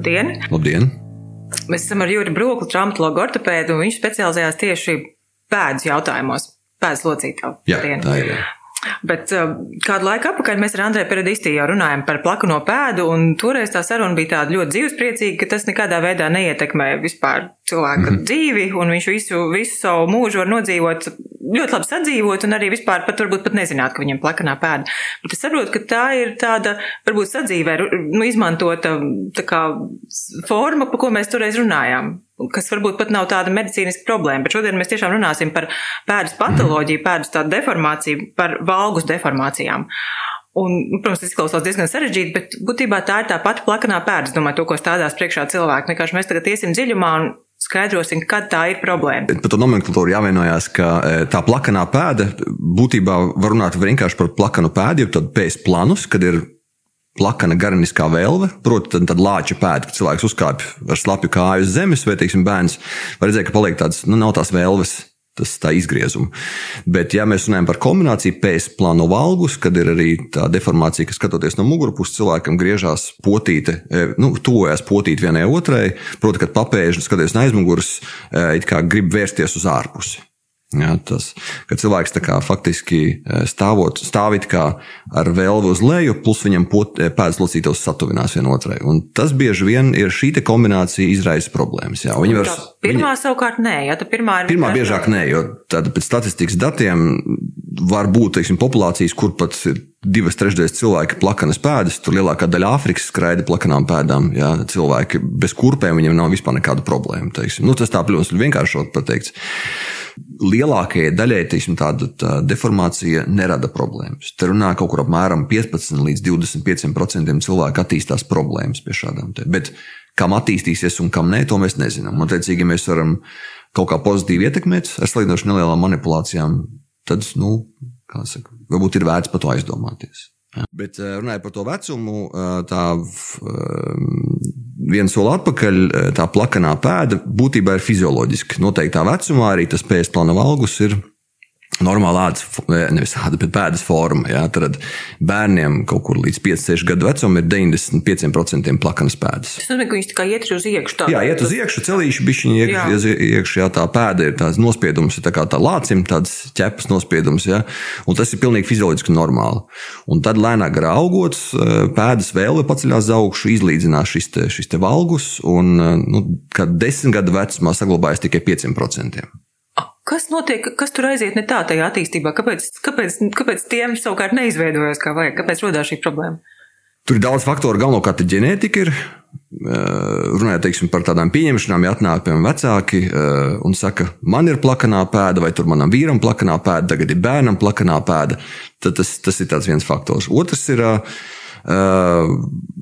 Labdien! Labdien! Mēs esam ar Juri Brokli, traumatologu ortopēdu, un viņš specializējās tieši pēdas jautājumos, pēdas locītavu. Jā, tā ir. Jā. Bet uh, kādu laiku atpakaļ mēs ar Andrēju Peredistī jau runājam par plakano pēdu, un toreiz tā saruna bija tāda ļoti dzīvespriecīga, ka tas nekādā veidā neietekmē vispār cilvēka mm -hmm. dzīvi, un viņš visu, visu savu mūžu var nodzīvot ļoti labi sadzīvot, un arī vispār pat varbūt pat nezināt, ka viņam plakanā pēda. Bet es saprotu, ka tā ir tāda, varbūt sadzīvē, nu, izmantota tā kā forma, pa ko mēs toreiz runājām kas varbūt pat nav tāda medicīniska problēma, bet šodien mēs tiešām runāsim par pēdas patoloģiju, pēdas tādu deformāciju, par valgus deformācijām. Un, nu, protams, tas izklausās diezgan sarežģīti, bet būtībā tā ir tā pati plakanā pēda, domāju, to, ko stādās priekšā cilvēki. Vienkārši mēs tagad iesim dziļumā un skaidrosim, kad tā ir problēma. Par to nomenklatūru jāvienojās, ka e, tā plakanā pēda būtībā var runāt vienkārši par plakanu pēdu, jeb tādu pēc planus, kad ir plakana gariniskā vēlve, proti, tad, tad lāča pēda, kad cilvēks uzkāpj ar slapju kāju uz zemes, vai, teiksim, bērns var redzēt, ka paliek tāds, nu, nav tās vēlves. Tas tā izgriezuma. Bet, ja mēs runājam par kombināciju pēc plāno valgus, kad ir arī tā deformācija, ka skatoties no mugurpuses, cilvēkam griežās potīte, e, nu, tuvojas potīte vienai otrai, proti, kad papēži skatoties no aizmugures, e, it kā grib vērsties uz ārpusi. Ja, tas, ka cilvēks kā, faktiski e, stāvot, stāvīt kā ar vēlvu uz leju, plus viņam e, pēdas locītos satuvinās vienotrai. Un tas bieži vien ir šī kombinācija izraisa problēmas. Jā, var, pirmā viņa, savukārt nē, ja tā pirmā ir. Pirmā biežāk nē, jo tad pēc statistikas datiem var būt teiksim, populācijas, kur pat ir divas trešdaļas cilvēki plakanas pēdas, tur lielākā daļa Āfrikas skraida plakanām pēdām. Jā, cilvēki bez kurpēm viņiem nav vispār nekāda problēma. Teiksim. Nu, tas tā, protams, ir vienkāršot pateikts lielākajai daļai teiksim, tāda tā deformācija nerada problēmas. Te runā kaut kur apmēram 15 līdz 25% cilvēku attīstās problēmas pie šādām. Te. Bet kam attīstīsies un kam nē, to mēs nezinām. Un, teicīgi, mēs varam kaut kā pozitīvi ietekmēt ar salīdzinoši nelielām manipulācijām, tad, nu, kā saka, varbūt ir vērts par to aizdomāties. Bet eh, runājot par to vecumu, eh, tā viens soli atpakaļ, eh, tā plakanā pēda būtībā ir fizioloģiski. Noteiktā vecumā arī tas pēc plāna valgus ir normāla ādas, nevis āda, bet pēdas forma. Jā, tad bērniem kaut kur līdz 5-6 gadu vecumam ir 95% plakanas pēdas. Tas nozīmē, ka viņš tikai iet uz iekšā. Tā, jā, iet uz iekšā, celīši bišķiņi iekš, iekšā, jā, tā pēda ir tāds nospiedums, tā kā tā lācim, tāds ķepas nospiedums, jā, un tas ir pilnīgi fizioloģiski normāli. Un tad lēnāk garā augot, pēdas vēlve paceļās uz augšu, izlīdzinās šis te, šis te valgus, un, nu, kad desmit gadu vecumā saglabājas tikai 5%. Kas notiek, kas tur aiziet ne tā tajā attīstībā? Kāpēc, kāpēc, kāpēc tiem savukārt neizveidojas kā vajag? Kāpēc rodās šī problēma? Tur ir daudz faktoru, galvenokārt ģenētika ir. Runājot teiksim, par tādām pieņemšanām, ja atnāk piemēram vecāki un saka, man ir plakanā pēda, vai tur manam vīram plakanā pēda, tagad ir bērnam plakanā pēda, tad tas, tas ir viens faktors. Otrs ir uh,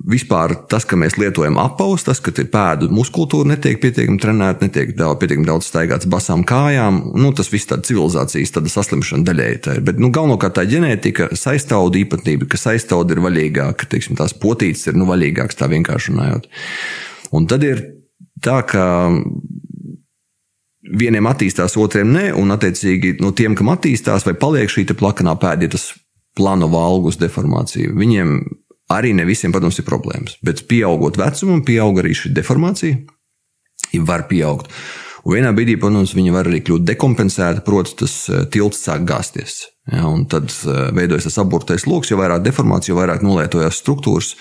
Vispār tas, ka mēs lietojam apavus, tas, ka pēdu muskultūra netiek pietiekami trenēta, netiek daudz, pietiekami daudz staigāts basām kājām, nu, tas viss tāda civilizācijas tāda saslimšana daļēji. Tā ir. Bet nu, galvenokārt tā ģenētika, saistauda īpatnība, ka saistauda ir vaļīgāka, teiksim, tās potītes ir nu, vaļīgākas, tā vienkārši runājot. Un tad ir tā, ka vieniem attīstās, otriem nē, un attiecīgi no tiem, kam attīstās vai paliek šī plakanā pēda, ja tas plāno valgus deformācija, viņiem Arī ne visiem, protams, ir problēmas, bet pieaugot vecumam, pieaug arī šī deformācija. Ja var pieaugt. Un vienā brīdī, protams, viņa var arī kļūt dekompensēta, proti, tas eh, tilts sāk gāzties. Ja, un tad eh, veidojas tas aburtais lokus, jo vairāk deformācija, jo vairāk nolietojās struktūras,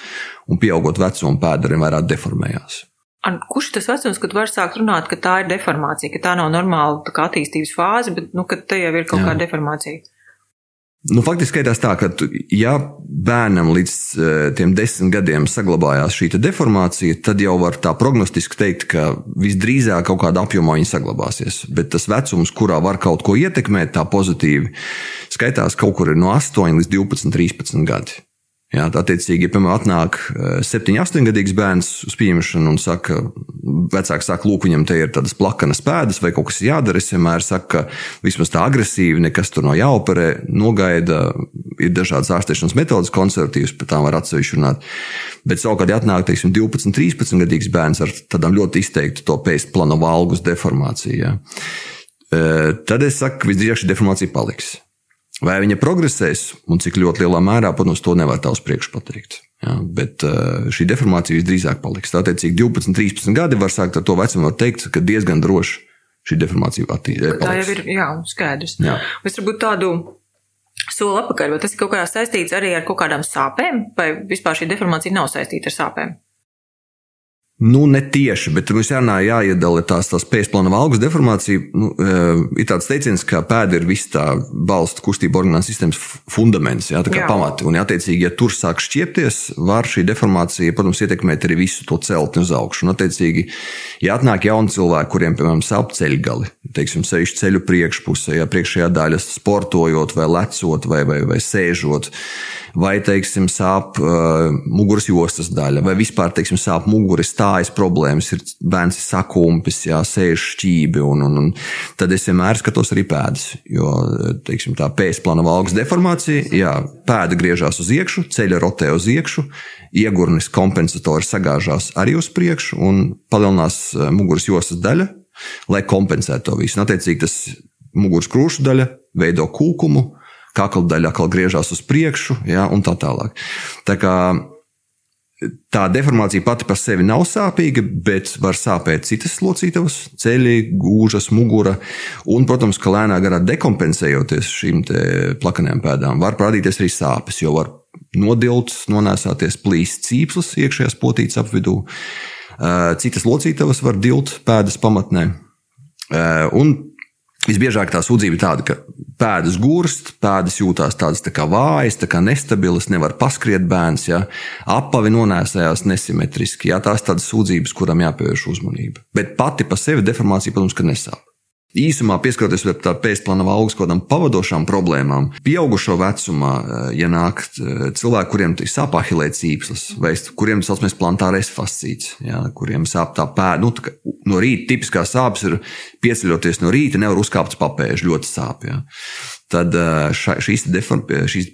un pieaugot vecumam, pēda arī vairāk deformējās. An, kurš tas vecums, kad var sākt runāt, ka tā ir deformācija, ka tā nav normāla tā attīstības fāze, bet nu, te jau ir kaut Jā. kāda deformācija? Nu, faktiski skaitās tā, ka, ja bērnam līdz uh, tiem desmit gadiem saglabājās šī deformācija, tad jau var tā prognostiski teikt, ka visdrīzāk kaut kādā apjomā viņa saglabāsies. Bet tas vecums, kurā var kaut ko ietekmēt, tā pozitīvi, skaitās kaut kur no 8 līdz 12, 13 gadi. Jā, attiecīgi, ja piemēram atnāk 7, eh, 8 gadīgs bērns uz pieņemšanu un saka, vecāks saka, lūk, viņam te ir tādas plakanas pēdas vai kaut kas jādara, es vienmēr saku, ka vismaz tā agresīvi nekas tur nav jāoperē, nogaida, ir dažādas ārstēšanas metodas, konservatīvas, par tām var atsevišķi runāt. Bet savukārt, ja atnāk, teiksim, 12, 13 gadīgs bērns ar tādām ļoti izteiktu to pēc plana valgus deformāciju, eh, tad es saku, visdrīzāk šī deformācija paliks. Vai viņa progresēs un cik ļoti lielā mērā, protams, to nevar tā uz priekšu pateikt. Ja, bet šī deformācija visdrīzāk paliks. Tā attiecīgi 12, 13 gadi var sākt ar to vecumu, var teikt, ka diezgan droši šī deformācija attīstās. Tā jau ir jā, skaidrs. Jā. Es varbūt tādu soli atpakaļ, vai tas ir kaut kā saistīts arī ar kaut kādām sāpēm, vai vispār šī deformācija nav saistīta ar sāpēm? Nu, ne tieši, bet mums jārunā, jāiedala tās, tās pēcplāna valgus deformācija. Nu, e, ir tāds teiciens, ka pēda ir viss tā balstu kustība orgānu sistēmas fundaments, jā, tā kā jā. pamati. Un, attiecīgi, ja tur sāk šķiepties, var šī deformācija, protams, ietekmēt arī visu to celtni uz augšu. Un, attiecīgi, ja atnāk jauni cilvēki, kuriem, piemēram, sāp ceļgali, teiksim, sevišķi ceļu priekšpusē, ja priekšējā daļa sportojot vai lecot vai, vai, vai sēžot, vai, teiksim, sāp uh, muguras jostas daļa, vai vispār, teiksim, sāp muguras stājas problēmas, ir bērns ir sakumpis, jā, sēž šķībi, un, un, un tad es vienmēr skatos arī pēdas, jo, teiksim, tā pēcplāna valgas deformācija, jā, pēda griežās uz iekšu, ceļa rotē uz iekšu, iegurnis kompensatori sagāžās arī uz priekšu un palielinās uh, muguras jostas daļa, lai kompensētu to visu. Un, attiecīgi, tas muguras krūšu daļa veido kūkumu, kakla daļa atkal griežās uz priekšu, ja, un tā tālāk. Tā kā tā deformācija pati par sevi nav sāpīga, bet var sāpēt citas locītavas, ceļi, gūžas, mugura. Un, protams, ka lēnā garā dekompensējoties šīm plakanām pēdām, var parādīties arī sāpes, jo var nodilt, nonēsāties plīst cīpslas iekšējās potītes apvidū. Citas locītavas var dilt pēdas pamatnē. Un Visbiežāk tā sūdzība ir tāda, ka pēdas gurst, pēdas jūtās tādas tā kā vājas, tā kā nestabilas, nevar paskriet bērns, ja apavi nonēsājās nesimetriski. Ja, tās tādas sūdzības, kurām jāpievērš uzmanība. Bet pati pa sevi deformācija, protams, ka nesāp. Īsumā pieskaroties pie pēcplāna valgas kaut kādām pavadošām problēmām, pieaugušo vecumā, eh, ja nāk eh, cilvēki, kuriem sāp ahilēts īpslas, vai kuriem tas saucamais plantārais fascīts, ja, kuriem sāp tā pēda, nu, tā no rīta tipiskā sāpes ir pieceļoties no rīta, nevar uzkāpt uz papēžu, ļoti sāp. Ja. Tad eh, ša, šīs, deform, šīs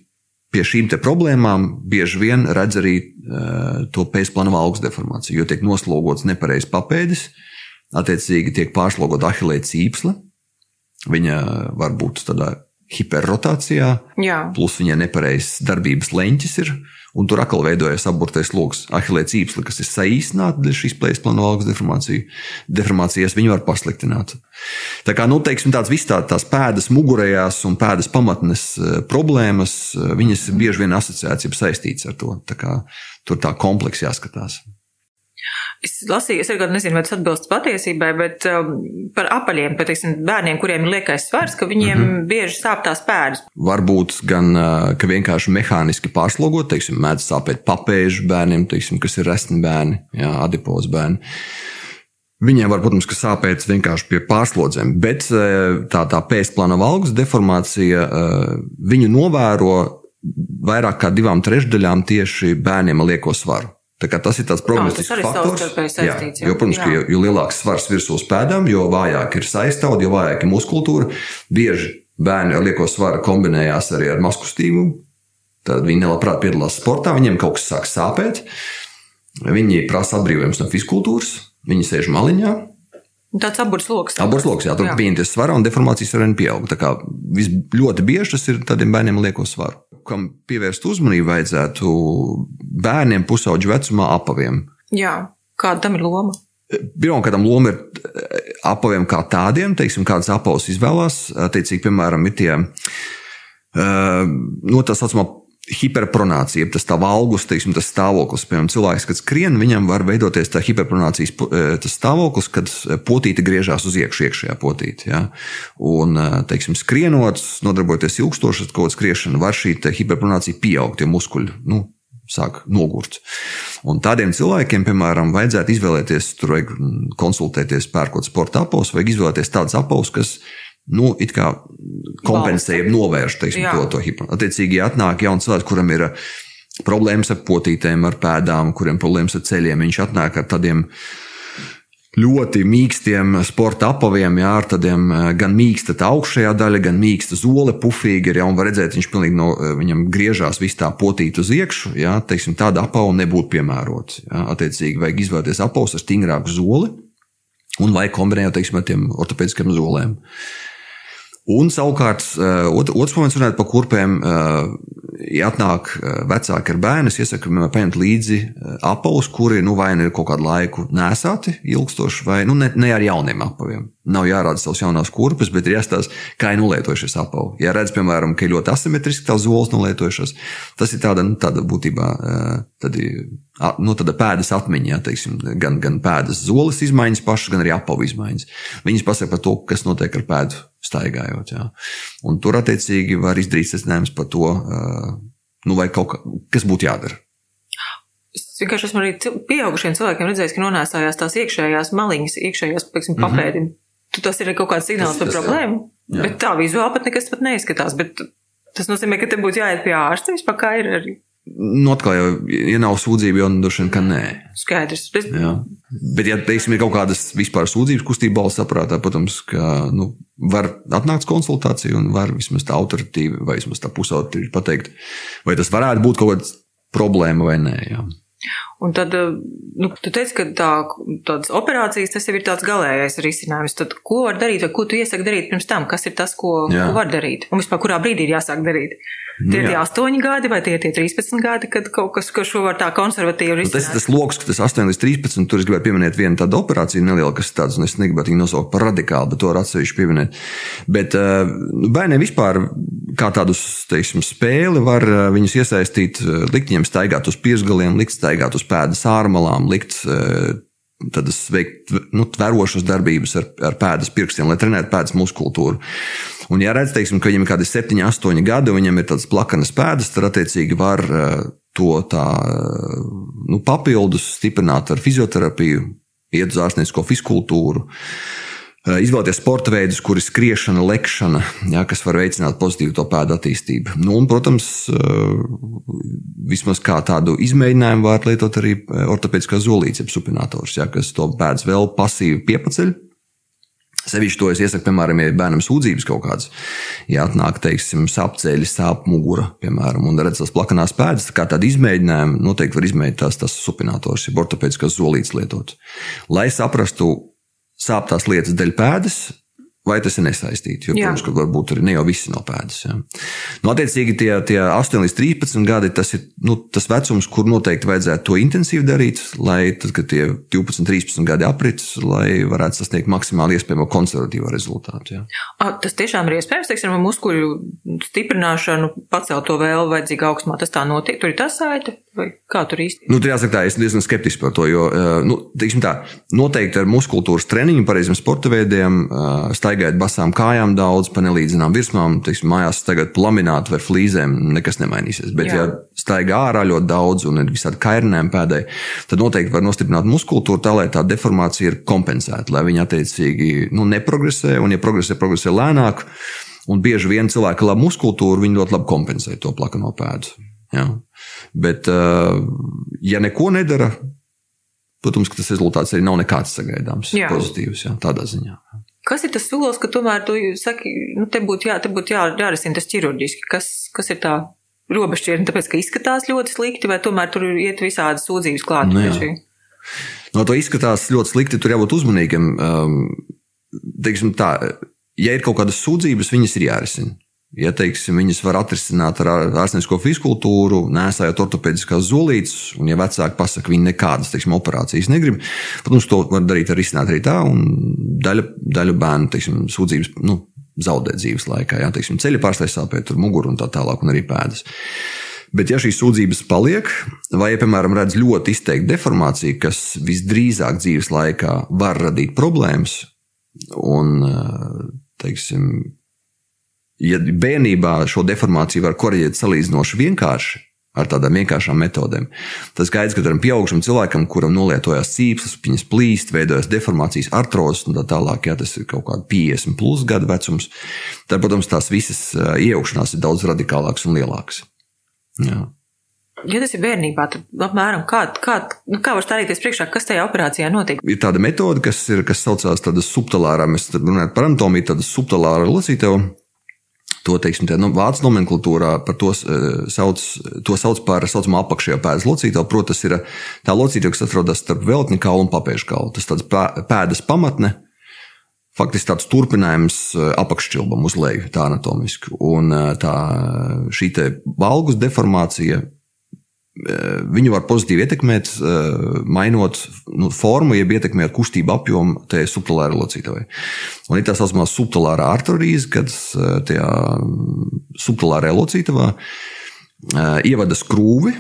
pie šīm problēmām bieži vien redz arī uh, to pēcplāna valgas deformāciju, jo tiek noslogots nepareizs papēdis, uh, Attiecīgi tiek pārslogota ahilēta cīpsla. Viņa var būt tādā hiperrotācijā, Jā. plus viņai nepareizs darbības leņķis ir. Un tur atkal veidojas apburtais lokus. Ahilēta cīpsla, kas ir saīsināta dēļ šīs plējas plāna valgas deformācijas, viņi var pasliktināt. Tā kā, nu, teiksim, tāds viss tā, tās pēdas mugurējās un pēdas pamatnes eh, problēmas, eh, viņas bieži vien asociēts, ja saistīts ar to. Tā kā, tur tā kompleksi jāskatās. Es lasīju, es arī nezinu, vai tas atbilst patiesībai, bet um, par apaļiem, par teiksim, bērniem, kuriem ir liekais svars, ka viņiem mm -hmm. bieži sāp tās pēdas. Varbūt gan, uh, ka vienkārši mehāniski pārslogot, teiksim, mēdz sāpēt papēžu bērniem, teiksim, kas ir resni bērni, jā, adipozi bērni. Viņiem var, protams, sāpēt vienkārši pie pārslodzēm, bet uh, tā, tā pēcplāna valgus deformācija, uh, viņu novēro vairāk kā divām trešdaļām tieši bērniem ar lieko svaru. Tas ir tāds prognostisks faktors. Jā, jo, protams, jā. ka jo, jo lielāks svars virsū uz pēdām, jo vājāk ir saistāvda, jo vājāk ir muskultūra. Bieži bērni ar lieko svaru kombinējās arī ar maskustību. Tad viņi nelabprāt piedalās sportā, viņiem kaut kas sāk sāpēt. Viņi prasa atbrīvojumus no fiziskultūras, viņi sēž maliņā, Tāds aburs lokus. Aburs lokus, jā, tur pieņemties svarā un deformācijas ar vienu pieaug. Tā kā vis, ļoti bieži tas ir tādiem bērniem lieko svaru. Kam pievērst uzmanību vajadzētu bērniem pusauģu vecumā apaviem. Jā, kāda tam ir loma? Pirmkārt, loma ir eh, apaviem kā tādiem, teiksim, kādas apavus izvēlās. Attiecīgi, piemēram, ir tie uh, no tā saucamā hiperpronācija, tas tā valgus, teiksim, tas stāvoklis. Piemēram, cilvēks, kad skrien, viņam var veidoties tā hiperpronācijas e, stāvoklis, kad e, potīte griežās uz iekšā, iekšējā potīte. Ja? Un, e, teiksim, skrienot, nodarbojoties ilgstoši ar kaut kādu skriešanu, var šī hiperpronācija pieaugt, jo muskuļi nu, sāk nogurt. Un tādiem cilvēkiem, piemēram, vajadzētu izvēlēties, tur vajag konsultēties, pērkot sporta apavus, vajag izvēlēties tādus apavus, kas nu, it kā kompensēja, novērš teiksim, to, to hipoteku. Attiecīgi, ja atnāk jauns cilvēks, kuram ir uh, problēmas ar potītēm, ar pēdām, kuriem problēmas ar ceļiem, viņš atnāk ar tādiem ļoti mīkstiem sporta apaviem, jā, ar tādiem uh, gan mīksta tā augšējā daļa, gan mīksta zole, pufīgi ir, jā, un var redzēt, viņš pilnīgi no, uh, viņam griežās viss tā potīt uz iekšu, jā, teiksim, tāda apava nebūtu piemērots, jā, attiecīgi vajag izvēlēties apavus ar stingrāku zoli, un vai kombinējot, teiksim, ar tiem ortopēdiskiem zolēm. Un savukārt, eh, otrs moments runājot par kurpēm, eh, ja atnāk vecāki ar bērnu, es iesaku paņemt līdzi apavus, kuri nu, vai nu ir kaut kādu laiku nesāti, ilgstoši, vai nu, ne, ne ar jauniem apaviem. Nav jārāda savas jaunās kurpes, bet ir jāstāsta, kā ir nolietojušies apavi. Ja redz, piemēram, ka ir ļoti asimetriski tās zolas nolietojušās, tas ir tāda, nu, tāda būtībā tādi, nu, tāda pēdas atmiņa, ja, teiksim, gan, gan pēdas zoles izmaiņas pašas, gan arī apavu izmaiņas. Viņas pasaka par to, kas notiek ar pēdu staigājot. Jā. Un tur attiecīgi var izdarīt secinājumus par to, nu, vai kaut ka, kas būtu jādara. Es vienkārši esmu arī pieaugušiem cilvēkiem redzējis, ka nonēsājās tās iekšējās maliņas, iekšējās, piemēram, papēdi. Mm -hmm. Tas ir kaut kāds signāls par problēmu, jā. bet tā vizuāli pat nekas pat neizskatās. Bet tas nozīmē, ka te būtu jāiet pie ārsta vispār, kā ir arī. Nu, atkal, jau, ja nav sūdzība, jau droši vien, ka nē. Skaidrs. Bet, jā. bet ja, teiksim, ir kaut kādas vispār sūdzības kustība balss saprātā, protams, ka nu, var atnākt konsultācija un var vismaz tā autoritīvi vai vismaz tā pusautoritīvi pateikt, vai tas varētu būt kaut kāda problēma vai nē. Jā. Un tad, eh, nu, tu teici, ka tā, tādas operācijas tas jau ir tāds galīgais risinājums. Tad, ko var darīt, vai ko tu iesaki darīt pirms tam? Kas ir tas, ko, Jā. ko var darīt? Un vispār, kurā brīdī ir jāsāk darīt? Tie ir tie 8 gadi vai tie ir tie 13 gadi, kad kaut kas, ko šo var tā konservatīvi risināt? Nu, tas ir tas lokus, ka tas 8 līdz 13, tur es gribēju pieminēt vienu tādu operāciju nelielu, kas tāds, un es negribētu viņu nosaukt par radikālu, bet to var atsevišķi pieminēt. Bet uh, bērniem vispār kā tādus, teiksim, spēli var uh, viņus iesaistīt, likt viņiem staigāt uz piesgaliem, likt staigāt uz pēdas ārmalām, likt tādas veikt nu, tverošas darbības ar, ar pēdas pirkstiem, lai trenētu pēdas muskultūru. Un, ja redz, teiksim, ka viņam ir kādi 7, 8 gadi, un viņam ir tādas plakanas pēdas, tad attiecīgi var to tā, nu, papildus stiprināt ar fizioterapiju, iet uz ārstniecisko fiskultūru. Eh, izvēlēties sporta veidus, kur ir skriešana, lekšana, ja, kas var veicināt pozitīvu to pēdu attīstību. Nu, un, protams, eh, vismaz kā tādu izmēģinājumu var lietot arī eh, ortopēdiskās zolītes, jeb supinators, ja, kas to pēdas vēl pasīvi piepaceļ. Sevišķi to es iesaku, piemēram, ja bērnam sūdzības kaut kādas, ja atnāk, teiksim, sapceļi, sāp mugura, piemēram, un redz tās plakanās pēdas, kā tādu izmēģinājumu, noteikti var izmēģināt tās, tās supinators, ja ortopēdiskās zolītes lietot. Lai saprastu, sāp tās lietas dēļ pēdas, vai tas ir nesaistīti. Jo, protams, ka varbūt arī ne jau visi no pēdas. Ja. Nu, attiecīgi, tie, tie 8 līdz 13 gadi, tas ir nu, tas vecums, kur noteikti vajadzētu to intensīvi darīt, lai tad, kad tie 12, 13 gadi aprits, lai varētu sasniegt maksimāli iespējamo konservatīvo rezultātu. Ja. A, tas tiešām ir iespējams, teiksim, ar muskuļu stiprināšanu, pacelt to vēl vajadzīgu augstumā. Tas tā notiek, tur ir tas saite. Vai kā tur īsti? Nu, tur jāsaka, tā, es diezgan skeptisks par to, jo, nu, teiksim tā, noteikti ar muskultūras treniņu, pareiziem sporta veidiem, staigājot basām kājām daudz, pa nelīdzinām virsmām, teiksim, mājās tagad laminātu vai flīzēm, nekas nemainīsies. Bet, Jā. ja staigā ārā ļoti daudz un ir visādi kairnēm pēdē, tad noteikti var nostiprināt muskultūru tā, lai tā deformācija ir kompensēta, lai viņa attiecīgi nu, neprogresē, un, ja progresē, progresē lēnāk, un bieži vien cilvēki labu muskultūru, viņi ļoti labi kompensē to plakano pēdu. Ja? Bet, uh, ja neko nedara, protams, tas rezultāts arī nav nekāds sagaidāms, jā. pozitīvs jā, tādā ziņā. Kas ir tas solis, ka tomēr tu saki, nu, te būtu jā, te būtu jā, jārisina tas ķirurģiski? Kas, kas ir tā robežšķirtne, tāpēc, ka izskatās ļoti slikti, vai tomēr tur iet visādas sūdzības klāt? Nu, no to izskatās ļoti slikti, tur jābūt uzmanīgam. Um, teiksim tā, ja ir kaut kādas sūdzības, viņas ir jārisina. Ja teiksim, viņas var atrisināt ar ārstniecisko fiskultūru, nesājot ortopēdiskās zolītes, un, ja vecāki pasakā, viņi nekādas teiksim, operācijas negrib, protams, to var darīt arī, arī tā, un daļa, daļa bērnu teiksim, sūdzības nu, zaudē dzīves laikā. Jā, teiksim, ceļa pārstājas sāpēt, tur muguru un tā tālāk, un arī pēdas. Bet, ja šīs sūdzības paliek, vai, ja, piemēram, redz ļoti izteiktu deformāciju, kas visdrīzāk dzīves laikā var radīt problēmas, un, teiksim, ja bērnībā šo deformāciju var korrigēt salīdzinoši vienkārši, ar tādām vienkāršām metodēm. Tas skaidrs, ka tam pieaugušam cilvēkam, kuram nolietojās cīpslas, viņas plīst, veidojas deformācijas, artrozes un tā tālāk, ja tas ir kaut kāds 50 plus gadu vecums, tad, protams, tās visas iejaukšanās ir daudz radikālākas un lielākas. Jā. Ja tas ir bērnībā, tad apmēram kā, kā, nu, kā var stādīties priekšā, kas tajā operācijā notiek? Ir tāda metode, kas, ir, kas saucās tāda subtilārā, mēs runājam par anatomiju, tāda subtilāra locītava To, teiksim, tā, nu, vācu nomenklatūrā to sauc, to sauc par saucamo apakšējo pēdas locītavu. Proti, tas ir tā locītava, kas atrodas starp veltņa kaulu un papēžu kaulu. Tas tāds pēdas pamatne, faktiski tāds turpinājums apakšķilbam uz leju, tā anatomiski. Un tā šī valgus deformācija viņu var pozitīvi ietekmēt, mainot nu, formu, jeb ietekmēt kustību apjomu tajā subtilārā locītavā. Un ir tā saucamā subtilārā arterīze, kad tajā subtilārajā locītavā ievada skrūvi,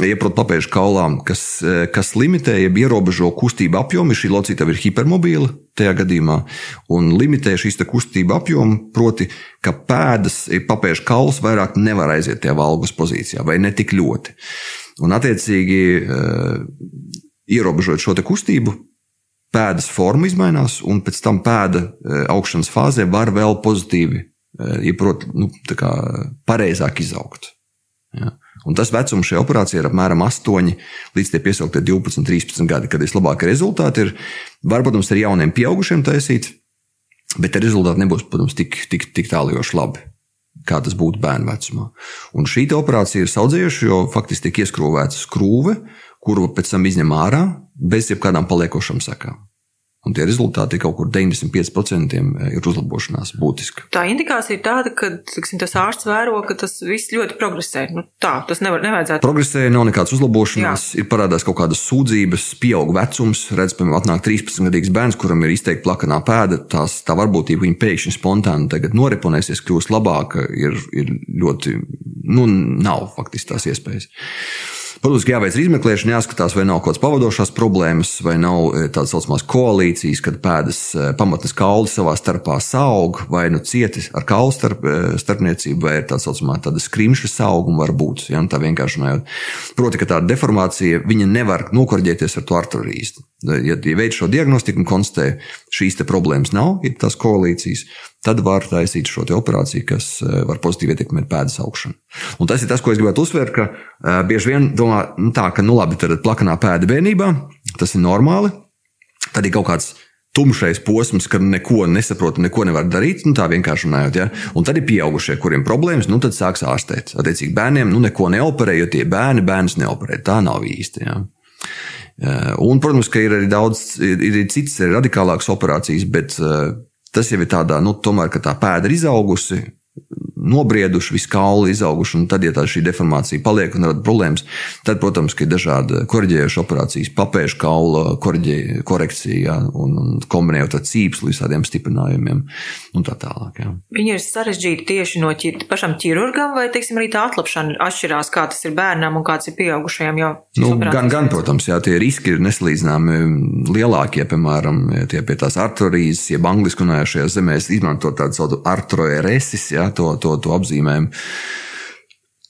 ieprot papēžu kaulām, kas, eh, kas limitē, jeb ierobežo kustību apjomu. Šī locītava ir hipermobīla tajā gadījumā un limitē šīs kustību apjomu, proti, ka pēdas, papēžu kauls vairāk nevar aiziet tajā valgus pozīcijā vai ne tik ļoti. Un, attiecīgi, eh, ierobežot šo kustību, pēdas forma mainās, un pēc tam pēda eh, augšanas fāzē var vēl pozitīvi, ja proti, nu, pareizāk izaugt. Ja. Un tas vecums šajā operācijā ir apmēram 8 līdz 15, 12, 13 gadi, kad vislabākie rezultāti ir. Var, protams, ar jauniem pieaugušiem taisīt, bet rezultāti nebūs, protams, tik, tik, tik tālijoši labi. Kā tas būtu bērnu vecumā. Un šī operācija ir saudzējuša, jo faktiski tiek ieskrūvēta skrūve, kuru pēc tam izņem ārā bez jebkādām paliekošām sekām. Un tie rezultāti kaut kur 95% ir uzlabošanās būtiski. Tā indikācija ir tāda, ka tiksim, tas ārsts vēro, ka tas viss ļoti progresē. Nu, tā tas nevar, nevajadzētu. Progresē, nav nekādas uzlabošanās, Jā. ir parādās kaut kādas sūdzības, pieaug vecums. Redz, piemēram, atnāk 13-gadīgs bērns, kuram ir izteikti plakanā pēda. Tās, tā varbūtība viņa pēkšņi spontāni tagad noreponēsies, kļūst labāka, ir, ir ļoti, nu, nav faktiski tās iespējas. Protams, ka jāveic izmeklēšana, jāskatās, vai nav kaut kādas pavadošās problēmas, vai nav eh, tādas saucamās koalīcijas, kad pēdas eh, pamatnes kauli savā starpā saug, vai nu cieti ar kaulu starp, eh, starpniecību, vai ir tā saucamā tāda skrimša sauguma var būt. Ja, tā vienkārši runājot. Proti, ka tā deformācija nevar nokorģēties ar to arterīzi. Ja, ja veids šo diagnostiku un konstatē, šīs problēmas nav, ir tās koalīcijas, tad var taisīt šo operāciju, kas eh, var pozitīvi ietekmēt pēdas augšanu. Un tas ir tas, ko es gribētu uzsvērt, ka uh, bieži vien domā, nu, tā, ka, nu, labi, tad plakanā pēda bērnībā, tas ir normāli. Tad ir kaut kāds tumšais posms, kad neko nesaprot, neko nevar darīt. Nu, tā vienkārši runājot. Ja? Un tad ir pieaugušie, kuriem problēmas, nu tad sāks ārstēt. Attiecīgi, bērniem nu, neko neoperē, jo tie bērni bērns neoperē. Tā nav īsti. Ja? Un, protams, ka ir arī daudz, ir, ir citas radikālākas operācijas, bet Tas jau ir tādā, nu, tomēr, ka tā pēda ir izaugusi, nobrieduši, visi kauli izauguši, un tad, ja tā šī deformācija paliek un rada problēmas, tad, protams, ir dažādi korģējuši operācijas, papēžu kaula korģē, korekcija un, un kombinējot ar cīpslu visādiem stiprinājumiem un tā tālāk. Jā. Viņi ir sarežģīti tieši no ķir, pašam ķirurgam, vai, teiksim, arī tā atlapšana atšķirās, kā tas ir bērnam un kāds ir pieaugušajam jau? Nu, gan, gan, protams, jā, tie riski ir nesalīdzināmi lielākie, piemēram, tie pie tās arterīzes, jeb angliski runājušajās zemēs izmanto tādu saucu arteroeresis, jā, to, to, to apzīmējumu.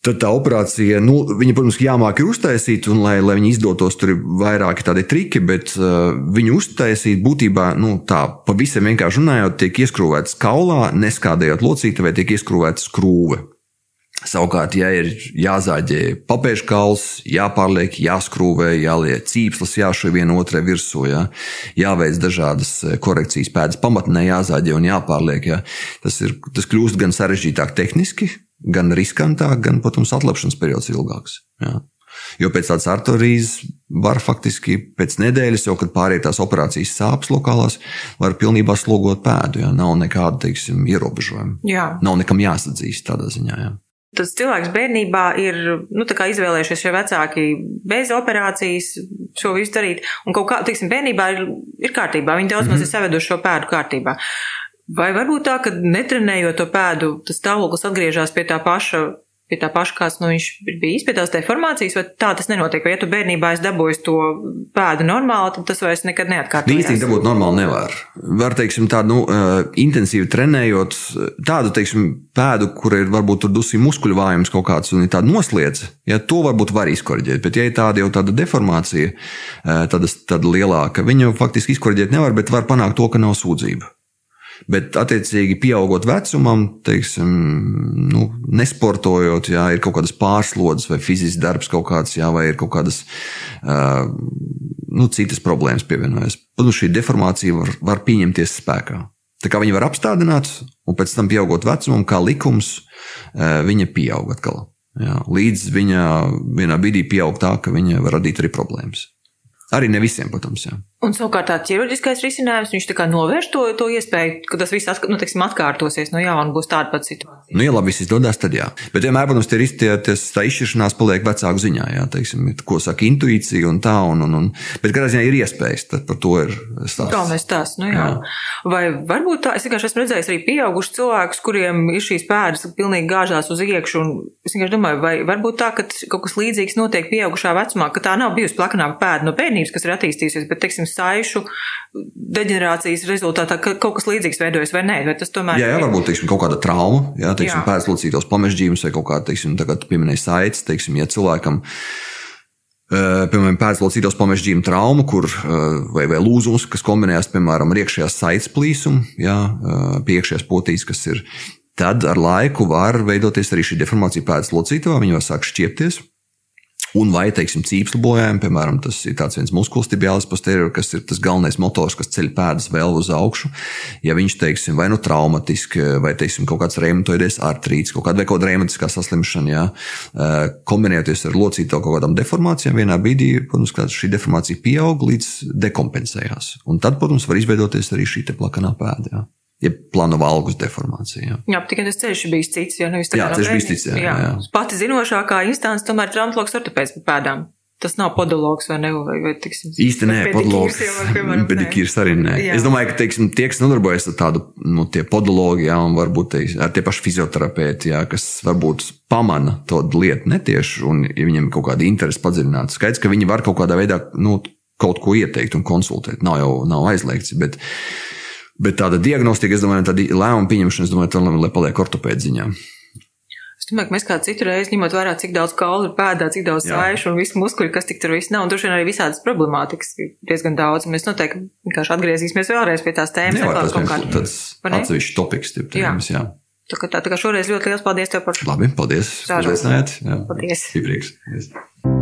Tad tā operācija, nu, viņa, protams, jāmāk ir uztaisīt, un lai, lai viņi izdotos, tur ir vairāki tādi triki, bet uh, viņu uztaisīt būtībā, nu, tā pavisam vienkārši runājot, tiek ieskrūvēts kaulā, neskādējot locītavē, tiek ieskrūvēta skrūve. Savukārt, ja ir jāzāģē papēžu kauls, jāpārliek, jāskrūvē, jāliek cīpslas, jāšuj viena otrai virsū, jā, jāveic dažādas eh, korekcijas pēdas pamatnē, jāzāģē un jāpārliek. Jā. Tas, ir, tas kļūst gan sarežģītāk tehniski, gan riskantāk, gan, protams, atlapšanas periods ilgāks. Jā. Jo pēc tādas arterijas var faktiski pēc nedēļas, jau kad pārējās tās operācijas sāpes lokālās, var pilnībā slogot pēdu. Jā. Nav nekāda, teiksim, ierobežojuma. Jā. Nav nekam jāsadzīst tādā ziņā. Jā. Tas cilvēks bērnībā ir nu, izvēlējušies šie vecāki bez operācijas šo visu darīt. Un kaut kā, teiksim, bērnībā ir, ir kārtībā. Viņi daudz mm -hmm. maz ir saveduši šo pēdu kārtībā. Vai varbūt tā, ka netrenējot to pēdu, tas stāvoklis atgriežas pie tā paša pie tā paša, kāds nu, viņš ir bijis, pie tās deformācijas, vai tā tas nenotiek. Vai ja tu bērnībā esi dabūjis to pēdu normāli, tad tas vairs nekad neatkārtojas. Īstenībā dabūt normāli nevar. Var, teiksim, tādu nu, intensīvi trenējot tādu, teiksim, pēdu, kur ir varbūt tur dusī muskuļu vājums kaut kāds un ir tāda nosliece, ja to varbūt var izkorģēt. Bet, ja ir tāda jau tāda deformācija, tāda, tāda lielāka, viņu faktiski izkorģēt nevar, bet var panākt to, ka nav sūdzība. Bet, attiecīgi, pieaugot vecumam, teiksim, nu, nesportojot, jā, ir kaut kādas pārslodzes vai fizisks darbs, kaut kāds, jā, vai ir kaut kādas uh, nu, citas problēmas pievienojas. Nu, šī deformācija var, var pieņemties spēkā. Tā kā viņa var apstādināt, un pēc tam, pieaugot vecumam, kā likums, uh, viņa pieaug atkal. Jā, līdz viņa vienā brīdī pieaug tā, ka viņa var radīt arī problēmas. Arī ne visiem, protams. Jā. Un savukārt tā ķirurģiskais risinājums, viņš tā kā novērš to, to iespēju, ka tas viss atk nu, teiksim, atkārtosies no nu, jauna, būs tāda pati situācija. Nu, ja labi izdodas, tad jā. Bet vienmēr, protams, tie ir tie, tā izšķiršanās paliek vecāku ziņā, jā, teiksim, ko saka intuīcija un tā, un, un, un bet kādā ziņā ir iespējas, tad par to ir stāsts. Galvenais tās, nu jā. jā. Vai varbūt tā, es vienkārši esmu redzējis arī pieaugušus cilvēkus, kuriem ir šīs pēdas pilnīgi gāžās uz iekšu, un es vienkārši domāju, vai varbūt tā, ka kaut kas līdzīgs notiek pieaugušā vecumā, ka tā nav bijusi plakanāka pēda no bērnības, kas ir attīstījusies, bet, teiksim, saišu deģenerācijas rezultātā ka kaut kas līdzīgs veidojas vai nē, vai tas tomēr jā, jā, varbūt teiksim, kaut kāda trauma, jā, teiksim, pēclocītos pamežģījums vai kaut kāda, teiksim, tagad pieminēja saites, teiksim, ja cilvēkam piemēram, pēclocītos pamežģījuma trauma, kur, vai, vai lūzums, kas kombinējas, piemēram, ar iekšējās saites plīsumu, jā, pie iekšējās potīs, kas ir, tad ar laiku var veidoties arī šī deformācija pēclocītavā, viņi var sāk šķiepties. Un vai, teiksim, cīpslu bojājumi, piemēram, tas ir tāds viens muskulis tibiālis posterior, kas ir tas galvenais motors, kas ceļ pēdas vēl uz augšu. Ja viņš, teiksim, vai nu traumatiski, vai, teiksim, kaut kāds reumatoides artrīts, kaut kāda vai kaut kāda reumatiskā saslimšana, jā, kombinējoties ar locīto kaut kādām deformācijām, vienā brīdī, protams, šī deformācija pieaug līdz dekompensējās. Un tad, protams, var izveidoties arī šī plakanā pēda. Jā ja plāno valgus deformācija. Jā, jā tikai tas ceļš bija cits, jo nevis tā kā. Jā, ceļš bija cits, jā, jā. jā. Pati zinošākā instance tomēr ir traumatologs ortopēds par pēdām. Tas nav podologs vai ne? Vai, vai, tiksim, Īsti nē, podologs. Pedikīrs arī nē. Jā. Es domāju, ka, teiksim, tie, kas nodarbojas ar tādu, nu, tie podologi, jā, un varbūt teiksim, ar tie paši fizioterapeiti, jā, kas varbūt pamana to lietu netieši, un ja viņiem kaut kāda interese padziļināt, skaidrs, ka viņi var kaut kādā veidā, nu, kaut ko ieteikt un konsultēt. Nav jau, nav aizliegts, bet, Bet tāda diagnostika, es domāju, tāda lēmuma pieņemšana, es domāju, tā lai paliek ortopēda ziņā. Es domāju, ka mēs kā citu reizi ņemot vērā, cik daudz kaulu ir pēdā, cik daudz sāļu un visu muskuļu, kas tik tur viss nav, un droši vien arī visādas problemātikas ir diezgan daudz. Mēs noteikti vienkārši atgriezīsimies vēlreiz pie tās tēmas. Jā, tas ir tāds atsevišķs topiks, tip tēmas, jā. jā. Tā kā, tā, tā kā šoreiz ļoti liels paldies tev par šo. Labi, paldies. Paldies. Paldies. Paldies. Paldies.